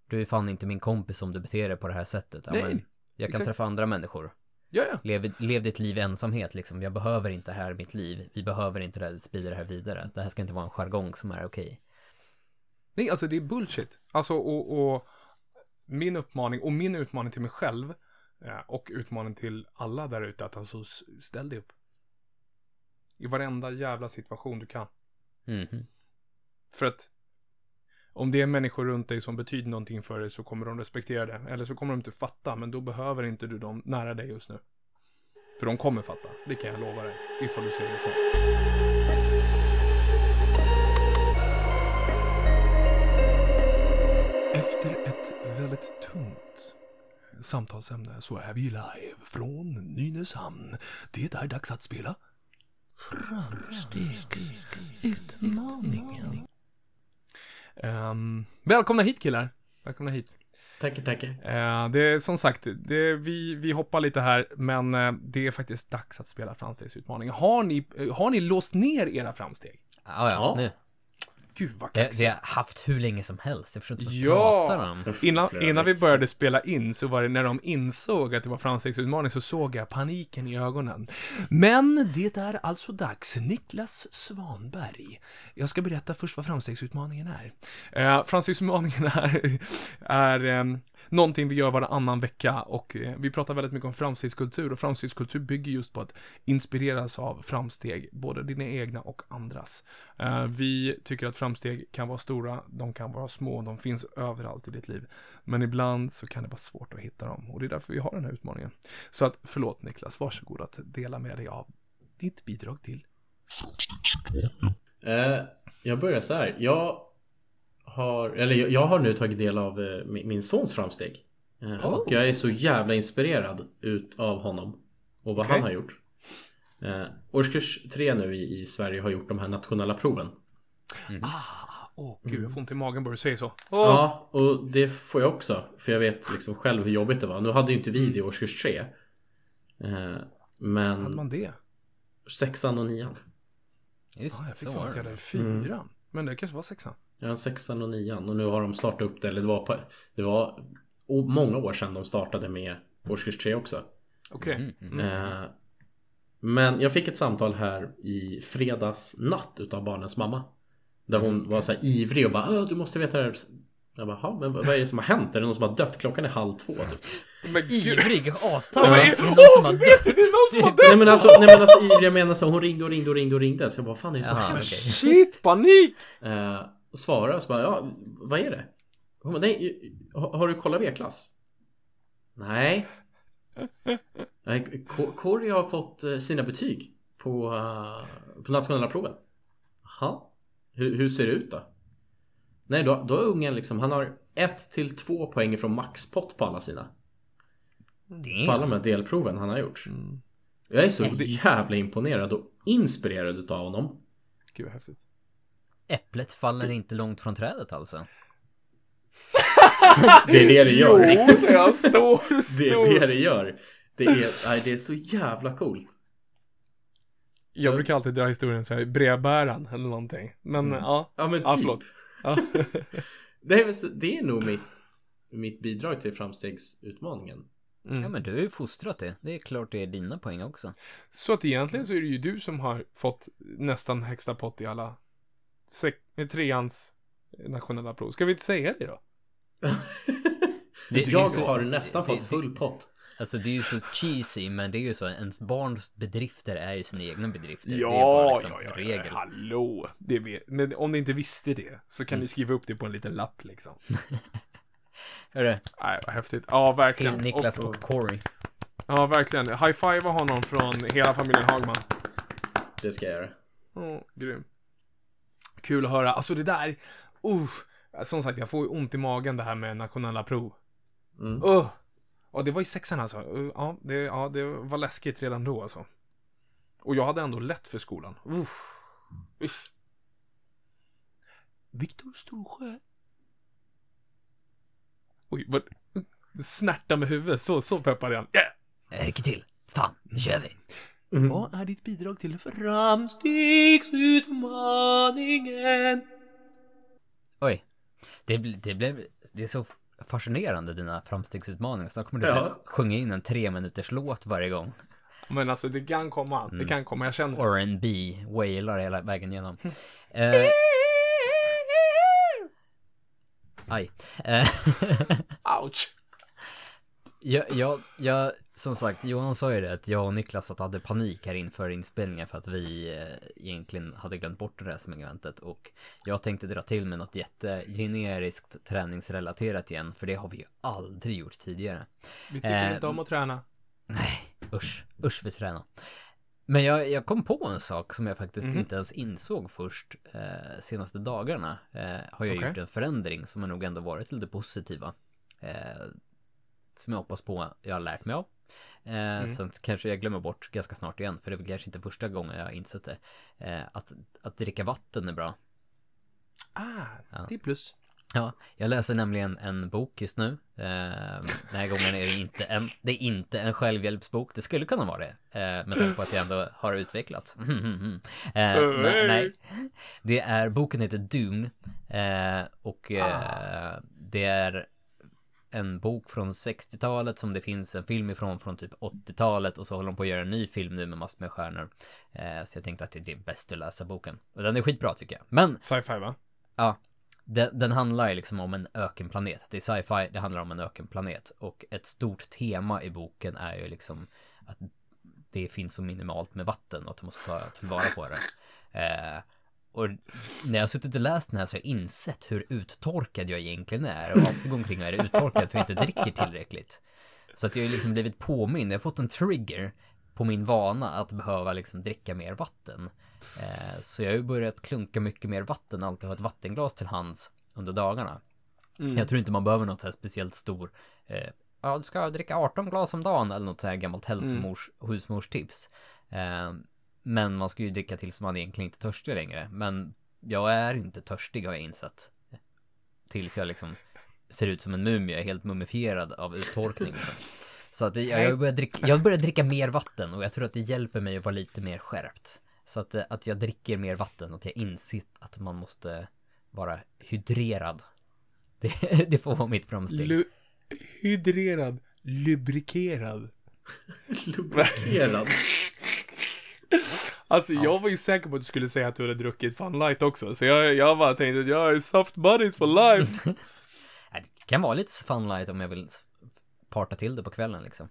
Du är fan inte min kompis om du beter dig på det här sättet. Ja, Nej, men jag kan exakt. träffa andra människor. Ja, ja. Lev, lev ditt liv i ensamhet liksom. Jag behöver inte här i mitt liv. Vi behöver inte det här, sprida det här vidare. Det här ska inte vara en jargong som är okej. Nej, alltså det är bullshit. Alltså, och, och min uppmaning, och min utmaning till mig själv, eh, och utmaning till alla där ute, att alltså ställ dig upp. I varenda jävla situation du kan. Mhm. För att om det är människor runt dig som betyder någonting för dig så kommer de respektera det. Eller så kommer de inte fatta, men då behöver inte du dem nära dig just nu. För de kommer fatta, det kan jag lova dig, ifall du säger ifrån. Efter ett väldigt tungt samtalsämne så är vi live från Nynäshamn. Det är dags att spela Framstegsutmaningen. Um, välkomna hit killar. Välkomna hit. Tackar, tackar. Eh, det är som sagt, det, vi, vi hoppar lite här, men eh, det är faktiskt dags att spela framstegsutmaningen. Har ni, eh, har ni låst ner era framsteg? Ja, ja, Ja. nu. Gud vad Det, kaxigt. det har haft hur länge som helst. Jag förstår inte vad Ja. pratar om. Innan, innan vi började spela in så var det när de insåg att det var framstegsutmaning så såg jag paniken i ögonen. Men det är alltså dags. Niklas Svanberg. Jag ska berätta först vad framstegsutmaningen är. Eh, framstegsutmaningen är, är eh, någonting vi gör varannan vecka och eh, vi pratar väldigt mycket om framstegskultur och framstegskultur bygger just på att inspireras av framsteg, både dina egna och andras. Eh, vi tycker att framsteg kan vara stora, de kan vara små, de finns överallt i ditt liv. Men ibland så kan det vara svårt att hitta dem och det är därför vi har den här utmaningen. Så att, förlåt Niklas, varsågod att dela med dig av ditt bidrag till Eh, jag börjar så här. Jag har, eller jag, har nu tagit del av eh, min, sons framsteg. Eh, Oh. Och jag är så jävla inspirerad utav honom. Och vad Okej. han har gjort. Eh, årskurs tre nu i, i Sverige har gjort de här nationella proven. Åh, gud, jag får ont i magen bara du säger så. Åh, Ja, och det får jag också. För jag vet liksom själv hur jobbigt det var. Nu hade ju inte vi det i årskurs tre. Eh, hade men man det? sexan och nian. Just det, jag fick var att jag det. hade fyran. Men det kanske var sexan. Ja, sexan och nian. Och nu har de startat upp det. Eller det var, på, det var många år sedan de startade med årskurs tre också. Okej. Mm, Eh, men jag fick ett samtal här i fredags natt utav barnens mamma. Där hon var så här ivrig och bara "Åh, du måste veta det här. Jag bara, "Jaha, men vad är det som har hänt? Är det någon som har dött? Klockan är halv två typ. Men. Ivrig, Ja, astaggad. men- Det är någon som har Åh, dött. Det är någon som har dött! Nej men alltså, nej, men alltså ivrig jag menar så hon ringde och ringde och ringde och ringde. Så jag bara, vad fan är det som har hänt? Shit, panik! Eh, och svarade och så bara, ja, vad är det? Hon bara, nej, har, du kollat V-klass? Nej. Nej, K- Corey har fått eh, sina betyg på, eh, på nationella proven. Jaha. Hur, hur ser det ut då? Nej, då, då är ungen liksom, han har ett till två poäng från maxpott på alla sina. På alla de här delproven han har gjort. Jag är så jävla imponerad och inspirerad utav honom. Gud vad häftigt. Äpplet faller inte långt från trädet alltså. Det är det det gör. Jo, så jag står, Det är det det gör. Det är, nej, det är så jävla coolt. Jag brukar alltid dra historien så här, brevbäraren eller någonting. Men ja. Ja men Ja, typ. förlåt. Ja. det, är, det är nog mitt, mitt bidrag till framstegsutmaningen. Ja men du har ju fostrat det. Det är klart det är dina poäng också. Så att egentligen så är det ju du som har fått nästan högsta pott i alla treans nationella prov. Ska vi inte säga det då? Det, jag har nästan det- fått full pott. Alltså det är ju så cheesy, men det är ju så, ens barns bedrifter är ju sina egna bedrifter. det är Ja, bara liksom ja, ja, regel. ja, hallå. Det vet, men om ni inte visste det så kan ni skriva upp det på en liten lapp liksom. Hörru, Nej, vad häftigt. Ja, verkligen. till Niklas Och, och Corey. ja, verkligen. High-five honom från hela familjen Hagman. Det ska jag göra. Åh, grym. Kul att höra. Alltså det där, uh, som sagt, jag får ju ont i magen det här med nationella prov. Mm. Uh. Och det var i sexan alltså. Ja, det, ja, det var läskigt redan då alltså. Och jag hade ändå lätt för skolan. Uh. Usch. Viktor Storsjö. Oj, vad... Snärta med huvudet. Så, så peppar jag. Yeah. Jag räcker till. Fan, nu kör vi. Vad är ditt bidrag till framstegsutmaningen? Oj. Det, det blev, det är så fascinerande dina framstegsutmaningar. Snart kommer du Ja. sjunga in en tre minuters låt varje gång. Men alltså, det kan komma. Det kan komma, jag känner. R&B wailar hela vägen igenom. Eh, aj. Eh, Ouch! Jag, jag, jag, som sagt, Johan sa ju det att jag och Niklas att hade panik här inför inspelningen för att vi eh, egentligen hade glömt bort wrestling-eventet och jag tänkte dra till med något jättegeneriskt träningsrelaterat igen för det har vi ju aldrig gjort tidigare. Vi tycker Eh, inte om att träna. Nej, usch, usch vi tränar. Men jag, jag kom på en sak som jag faktiskt Mhm. inte ens insåg först eh, senaste dagarna. Eh, har jag Okej. gjort en förändring som har nog ändå varit lite positiva. Eh, som jag hoppas på jag har lärt mig av. Eh, Sen kanske jag glömmer bort ganska snart igen, för det är väl kanske inte första gången jag har insett det. Eh, att, att dricka vatten är bra. Ah, det är plus. Ja, jag läser nämligen en bok just nu. Eh, den här gången är det inte en, det är inte en självhjälpsbok. Det skulle kunna vara det. Eh, med tanke på att jag ändå har utvecklats. eh, men, nej. Det är, boken heter Dune. Och eh, det är en bok från 60-talet som det finns en film ifrån från typ 80-talet och så håller de på att göra en ny film nu med massor med stjärnor. Eh, så jag tänkte att det är bäst att läsa boken. Och den är skitbra tycker jag. Men Sci-fi va? Ja, den, den handlar liksom om en ökenplanet. Det är sci-fi, det handlar om en ökenplanet. Och ett stort tema i boken är ju liksom att det finns så minimalt med vatten och att du måste ta tillvara på det. Eh, och när jag har suttit och läst den här så har jag insett hur uttorkad jag egentligen är. Och alltid går omkring och är uttorkad för jag inte dricker tillräckligt. Så att jag har liksom blivit påmind, jag har fått en trigger på min vana att behöva liksom dricka mer vatten. Eh, så jag har ju börjat klunka mycket mer vatten, alltid ha ett vattenglas till hands under dagarna. Jag tror inte man behöver något så här speciellt stor, eh, ja du ska dricka 18 glas om dagen eller något så här gammalt hälsomors, husmorstips. Eh, men man ska ju dricka tills man egentligen inte är törstig längre. Men jag är inte törstig har jag insett. Tills jag liksom ser ut som en mumie, jag är helt mumifierad av uttorkning. Så att jag, jag, börjar dricka, jag börjar dricka mer vatten och jag tror att det hjälper mig att vara lite mer skärpt. Så att, eh, att jag dricker mer vatten, att jag inser att man måste vara hydrerad. Det, det får vara mitt framsteg. Lu- hydrerad, lubrikerad. Lubrikerad. Alltså jag var ju säker på att du skulle säga att du hade druckit Fun Light också, så jag, jag bara tänkte att jag är soft buddies for life. Det kan vara lite fun light om jag vill parta till det på kvällen liksom.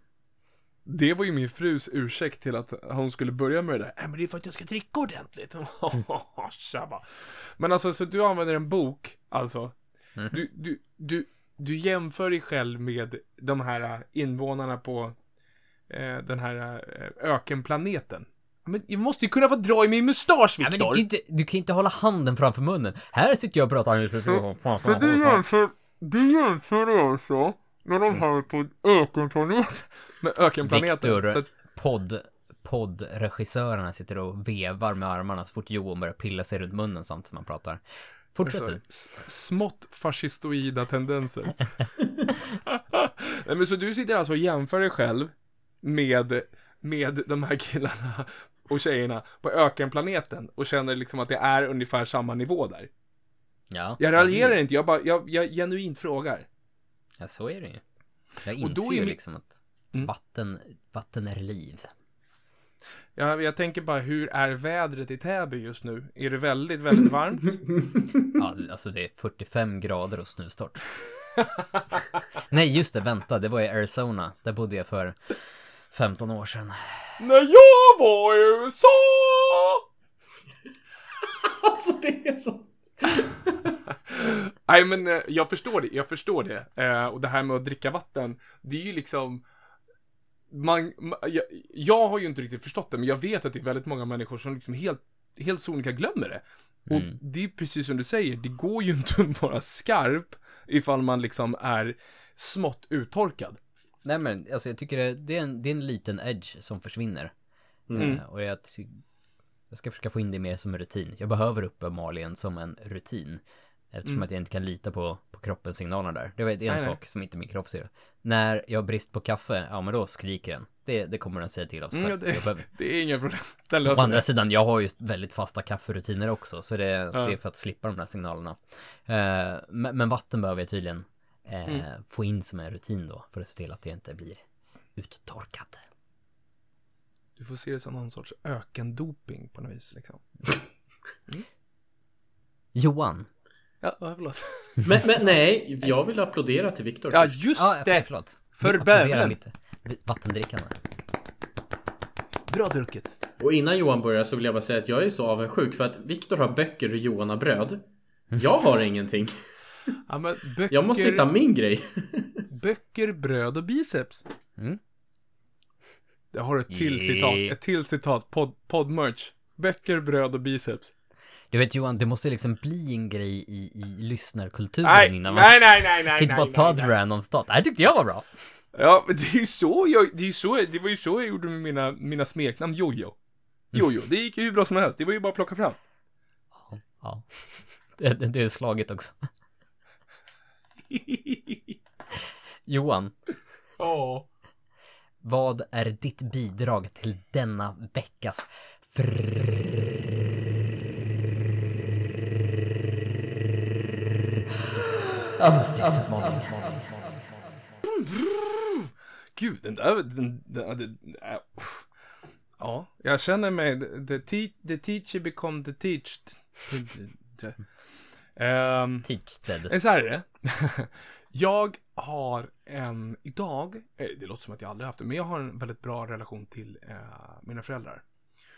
Det var ju min frus ursäkt till att hon skulle börja med det där. Nej, men det är för att jag ska dricka ordentligt. Men alltså, så du använder en bok, alltså. Du, du, du, du jämför dig själv med de här invånarna på eh, den här eh, ökenplaneten. Men jag måste ju kunna få dra i min mustasch, Ja, men du, Viktor! kan ju inte, du kan ju inte hålla handen framför munnen. Här sitter jag och pratar. Så du jämför, du jämför alltså med de här på ökenplaneten? Med ökenplaneten. Viktor, Så att, podd, poddregissörerna sitter och vevar med armarna så fort Johan börjar pilla sig runt munnen samtidigt som man pratar. Fortsätt alltså, du. smått fascistoida tendenser. Nej, men så du sitter alltså och jämför dig själv med, med de här killarna och tjejerna på ökenplaneten och känner liksom att det är ungefär samma nivå där. Ja. Jag raljerar inte, jag bara, jag, jag genuint frågar. Ja, så är det ju. Jag Och då inser är ju liksom att Mm. vatten, vatten är liv. Jag, jag tänker bara, hur är vädret i Täby just nu? Är det väldigt, väldigt varmt? Ja, alltså det är 45 grader och snustort. Nej, just det, vänta, det var i Arizona. Där bodde jag för 15 år sedan. När jag var i USA! Alltså det är så... Nej, men eh, jag förstår det. Jag förstår det. Eh, och det här med att dricka vatten, det är ju liksom... Man, ma- jag, jag har ju inte riktigt förstått det, men jag vet att det är väldigt många människor som liksom helt, helt sonika glömmer det. Och det är precis som du säger, det går ju inte att vara skarp ifall man liksom är smått uttorkad. Nej men, alltså jag tycker det, det, är, en, det är en liten edge som försvinner. Eh, och jag, jag ska försöka få in det mer som en rutin. Jag behöver uppenbarligen som en rutin. Eftersom att jag inte kan lita på, på kroppens signaler där. Det var är en Nej, nej. sak som inte min kropp ser. När jag har brist på kaffe, ja men då skriker den. Det, det kommer den säga till av sig Mm, ja, behöver- det, det är inga problem. Den Å löser andra det. sidan, jag har ju väldigt fasta kafferutiner också, så det, det är för att slippa de där signalerna. Eh, men, men vatten behöver jag tydligen eh, Mm. få in som en rutin då, för att se till att jag inte blir uttorkad. Du får se det som någon sorts ökendoping på något vis, liksom. Johan. Ja, förlåt. Men, men nej, jag vill applådera till Viktor. Ja, just Ja, det! förlåt. För bävern. lite. Vattendrickande. Bra drucket. Och innan Johan börjar så vill jag bara säga att jag är så avundsjuk för att Viktor har böcker och Johan har bröd. Jag har ingenting. Ja, men böcker, Jag måste hitta min grej. böcker, bröd och biceps. Mm. Jag har ett till Yeah. citat. Ett till citat. Pod, podmerch. Böcker, bröd och biceps. Du vet Johan, det måste liksom bli en grej i, i lyssnarkulturen Nej, innan man... nej, nej, nej, nej, kan inte nej, bara ta nej, ett random stat. Det här tyckte jag var bra. Ja, men det är ju så jag, det är så, det var ju så jag gjorde med mina, mina smeknamn Jojo. Jojo, det gick ju hur bra som helst. Det var ju bara att plocka fram. Ja. Det, det, det är slaget också. Johan, Ja. vad är ditt bidrag till denna veckas ansiktsutmaning? Gud, den där, den, den, den, äh. Ja, jag känner mig, the, te, the teacher become the teached. Um, Teach dead. Eh, Så här är det. jag har en, idag, eh, det låter som att jag aldrig haft det, men jag har en väldigt bra relation till eh, mina föräldrar.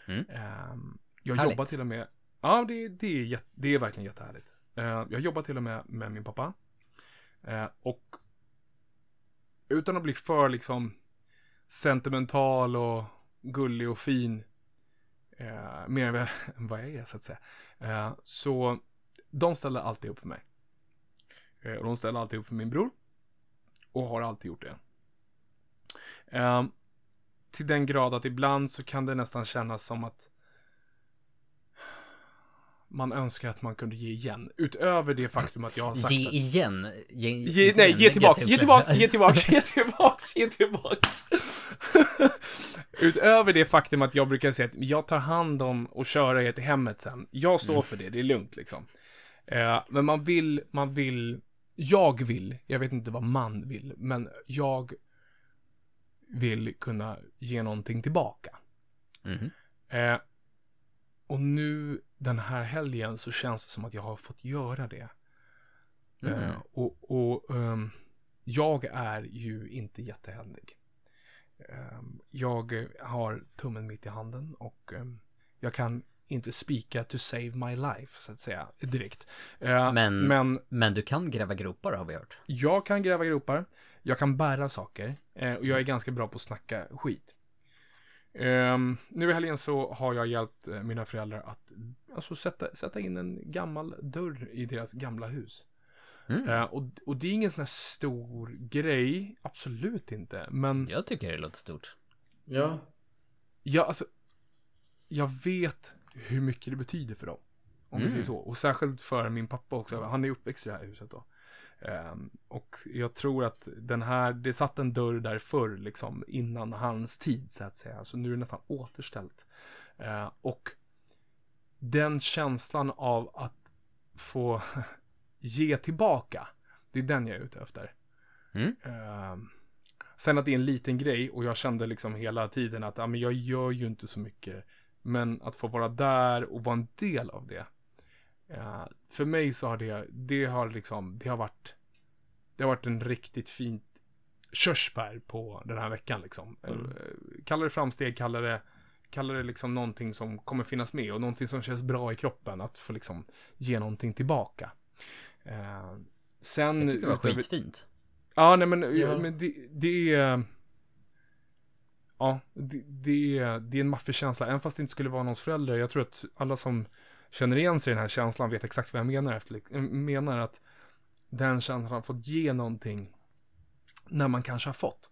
Mm. Ehm, jag Härligt. jobbar till och med, ja det, det, är, jätte, det är verkligen jättehärligt. Eh, jag jobbar till och med med min pappa. Eh, och utan att bli för liksom sentimental och gullig och fin, eh, mer än vad, jag är så att säga. Så de ställer alltid upp för mig. Eh, och de ställer alltid upp för min bror. Och har alltid gjort det. Eh, till den grad att ibland så kan det nästan kännas som att man önskar att man kunde ge igen. Utöver det faktum att jag har sagt Ge att... igen. Ge, Ge, nej, ge tillbaks, ge tillbaks, ge tillbaks, ge tillbaks, ge tillbaks. Utöver det faktum att jag brukar säga att jag tar hand om och köra er till hemmet sen. Jag står för det, det är lugnt liksom. Eh, men man vill, man vill, jag vill, jag vet inte vad man vill, men jag vill kunna ge någonting tillbaka. Mhm. Eh, och nu den här helgen så känns det som att jag har fått göra det. Mm. Eh, och och ehm, jag är ju inte jättehändig. Ehm, jag har tummen mitt i handen och ehm, jag kan inte spika to save my life, så att säga, direkt. Eh, Men- men Men du kan gräva gropar har vi hört. jag kan gräva gropar, jag kan bära saker eh, och jag är ganska bra på att snacka skit. Ehm, nu i helgen så har jag hjälpt eh, mina föräldrar att alltså, sätta, sätta in en gammal dörr i deras gamla hus. Mm. Eh, och, och det är ingen sån här stor grej, absolut inte. Men Jag tycker det låter stort. Ja. jag, alltså, jag vet hur mycket det betyder för dem. Om vi Mm. säger så. Och särskilt för min pappa också. Han är uppväxt i det här huset då. Ehm, och jag tror att den här, det satt en dörr där förr, liksom, innan hans tid, så att säga. Så nu är det nästan återställt. Eh, och den känslan av att få ge tillbaka, det är den jag är ute efter. Mm. Ehm, sen att det är en liten grej och jag kände liksom hela tiden att ja, men jag gör ju inte så mycket. Men att få vara där och vara en del av det. eh, för mig så har det, det har liksom, det har varit, det har varit en riktigt fint körsbär på den här veckan liksom. Mm. Eh, Kalla det framsteg, kalla det, kalla det liksom någonting som kommer finnas med och någonting som känns bra i kroppen. Att få liksom ge någonting tillbaka. Eh, sen... Jag tycker det var utöver- skitfint. Ja, nej men, Ja. men det, det är... Ja, det, det, är, det är en maffig känsla. Även fast det inte skulle vara någons förälder. Jag tror att alla som känner igen sig i den här känslan vet exakt vad jag menar. Efter, jag menar att den känslan har fått ge någonting när man kanske har fått.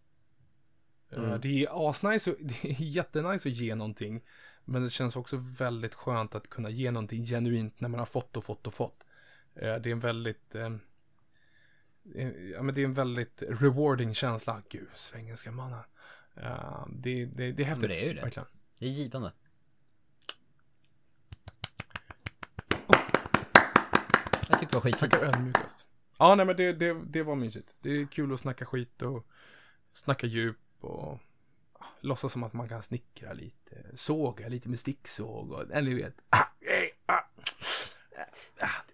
Eh, Mm. Det är asnice, och- det är jättenice att ge någonting. Men det känns också väldigt skönt att kunna ge någonting genuint när man har fått och fått och fått. Eh, Det är en väldigt... eh, eh, Ja, men det är en väldigt rewarding känsla. Gud, svengelska mannen. Uh, det, det, det är häftigt. Men det är ju det. Verkligen. Det är givande. Jag tyckte det var skitfint. Tackar ödmjukast. Ja, nej men det, det, det var mysigt. Det är kul att snacka skit och snacka djup och ja, låtsas som att man kan snickra lite. Såga lite med sticksåg och, eller du vet. Ah, eh, ah, ah, du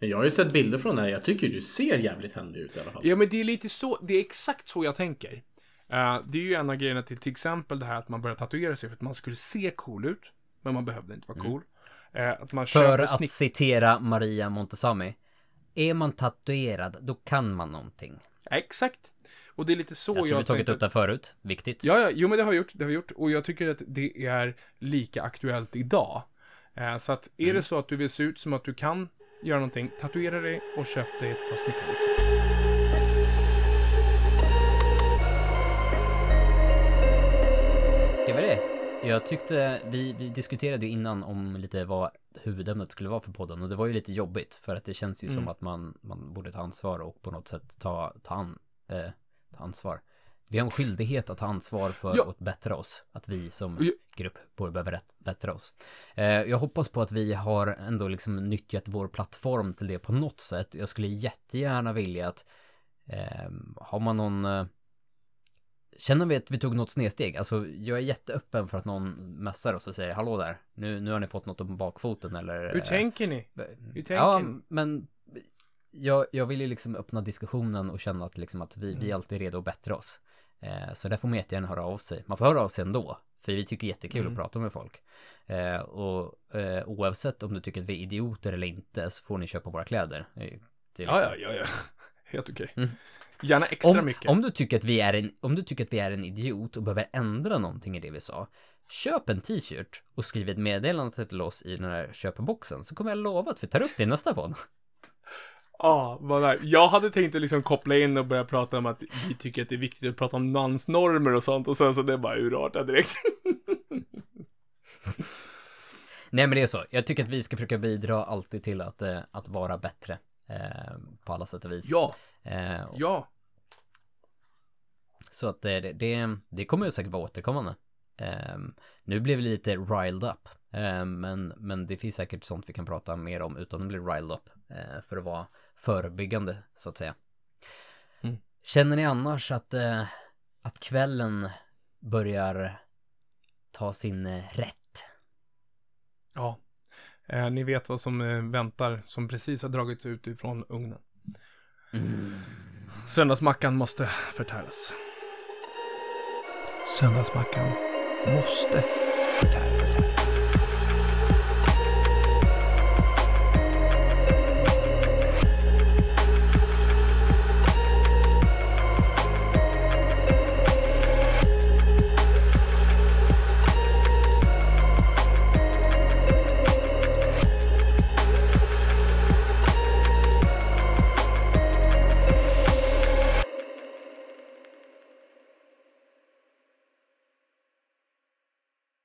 vet. Jag har ju sett bilder från det här. Jag tycker du ser jävligt händig ut i alla fall. Ja, men det är lite så, det är exakt så jag tänker. Eh, det är ju en av grejerna till, till exempel det här att man börjar tatuera sig för att man skulle se cool ut, men man behövde inte vara cool. Eh, att man För att snick... citera Maria Montesami. Är man tatuerad, då kan man någonting. Ja, exakt. Och det är lite så Jag tror jag vi tagit upp det förut. Viktigt. Ja, ja, jo men det har vi gjort, det har vi gjort. Och jag tycker att det är lika aktuellt idag. Eh, så att är det så att du vill se ut som att du kan gör någonting, tatuera dig och köp dig ett par snickarbyxor. Det var det. Jag tyckte, vi, diskuterade ju innan om lite vad huvudämnet skulle vara för podden och det var ju lite jobbigt för att det känns ju mm. som att man, man borde ta ansvar och på något sätt ta, ta, an, eh, ta ansvar. Vi har en skyldighet att ta ansvar för Ja. att bättra oss, att vi som grupp borde behöva bättra oss. Eh, jag hoppas på att vi har ändå liksom nyttjat vår plattform till det på något sätt. Jag skulle jättegärna vilja att eh, har man någon eh, Känner vi att vi tog något snedsteg? Alltså, jag är jätteöppen för att någon mässar oss och säger hallå där, nu, nu har ni fått något om bakfoten eller... Hur eh, tänker ni? Hur tänker Ja, ni? men jag, jag vill ju liksom öppna diskussionen och känna att, liksom att vi, Mm. vi alltid är redo att bättra oss. Eh, så där får man jättegärna höra av sig. Man får höra av sig ändå, för vi tycker jättekul Mm. att prata med folk. Eh, och eh, oavsett om du tycker att vi är idioter eller inte så får ni köpa våra kläder. Är Ja, liksom- ja, ja, ja. Helt okej. Mm. Gärna extra om, mycket. Om du, tycker att vi är en, om du tycker att vi är en idiot och behöver ändra någonting i det vi sa, köp en t-shirt och skriv ett meddelande till oss i den här köpboxen så kommer jag lova att vi tar upp det i nästa podd. Ja, nice. Jag hade tänkt att liksom koppla in och börja prata om att vi tycker att det är viktigt att prata om mansnormer och sånt och sen så det bara urartade direkt. Nej men det är så, jag tycker att vi ska försöka bidra alltid till att, eh, att vara bättre eh, på alla sätt och vis. Ja, Eh, och- ja. Så att det, det, det kommer ju säkert vara återkommande. Eh, nu blev det lite riled up. Eh, men, men det finns säkert sånt vi kan prata mer om utan att bli riled up. Eh, för att vara förebyggande, så att säga. Mm. Känner ni annars att, eh, att kvällen börjar ta sin eh, rätt? Ja. Eh, ni vet vad som väntar, som precis har dragits ut ifrån ugnen. Söndagsmackan måste förtäras. Söndagsmackan måste förtäras.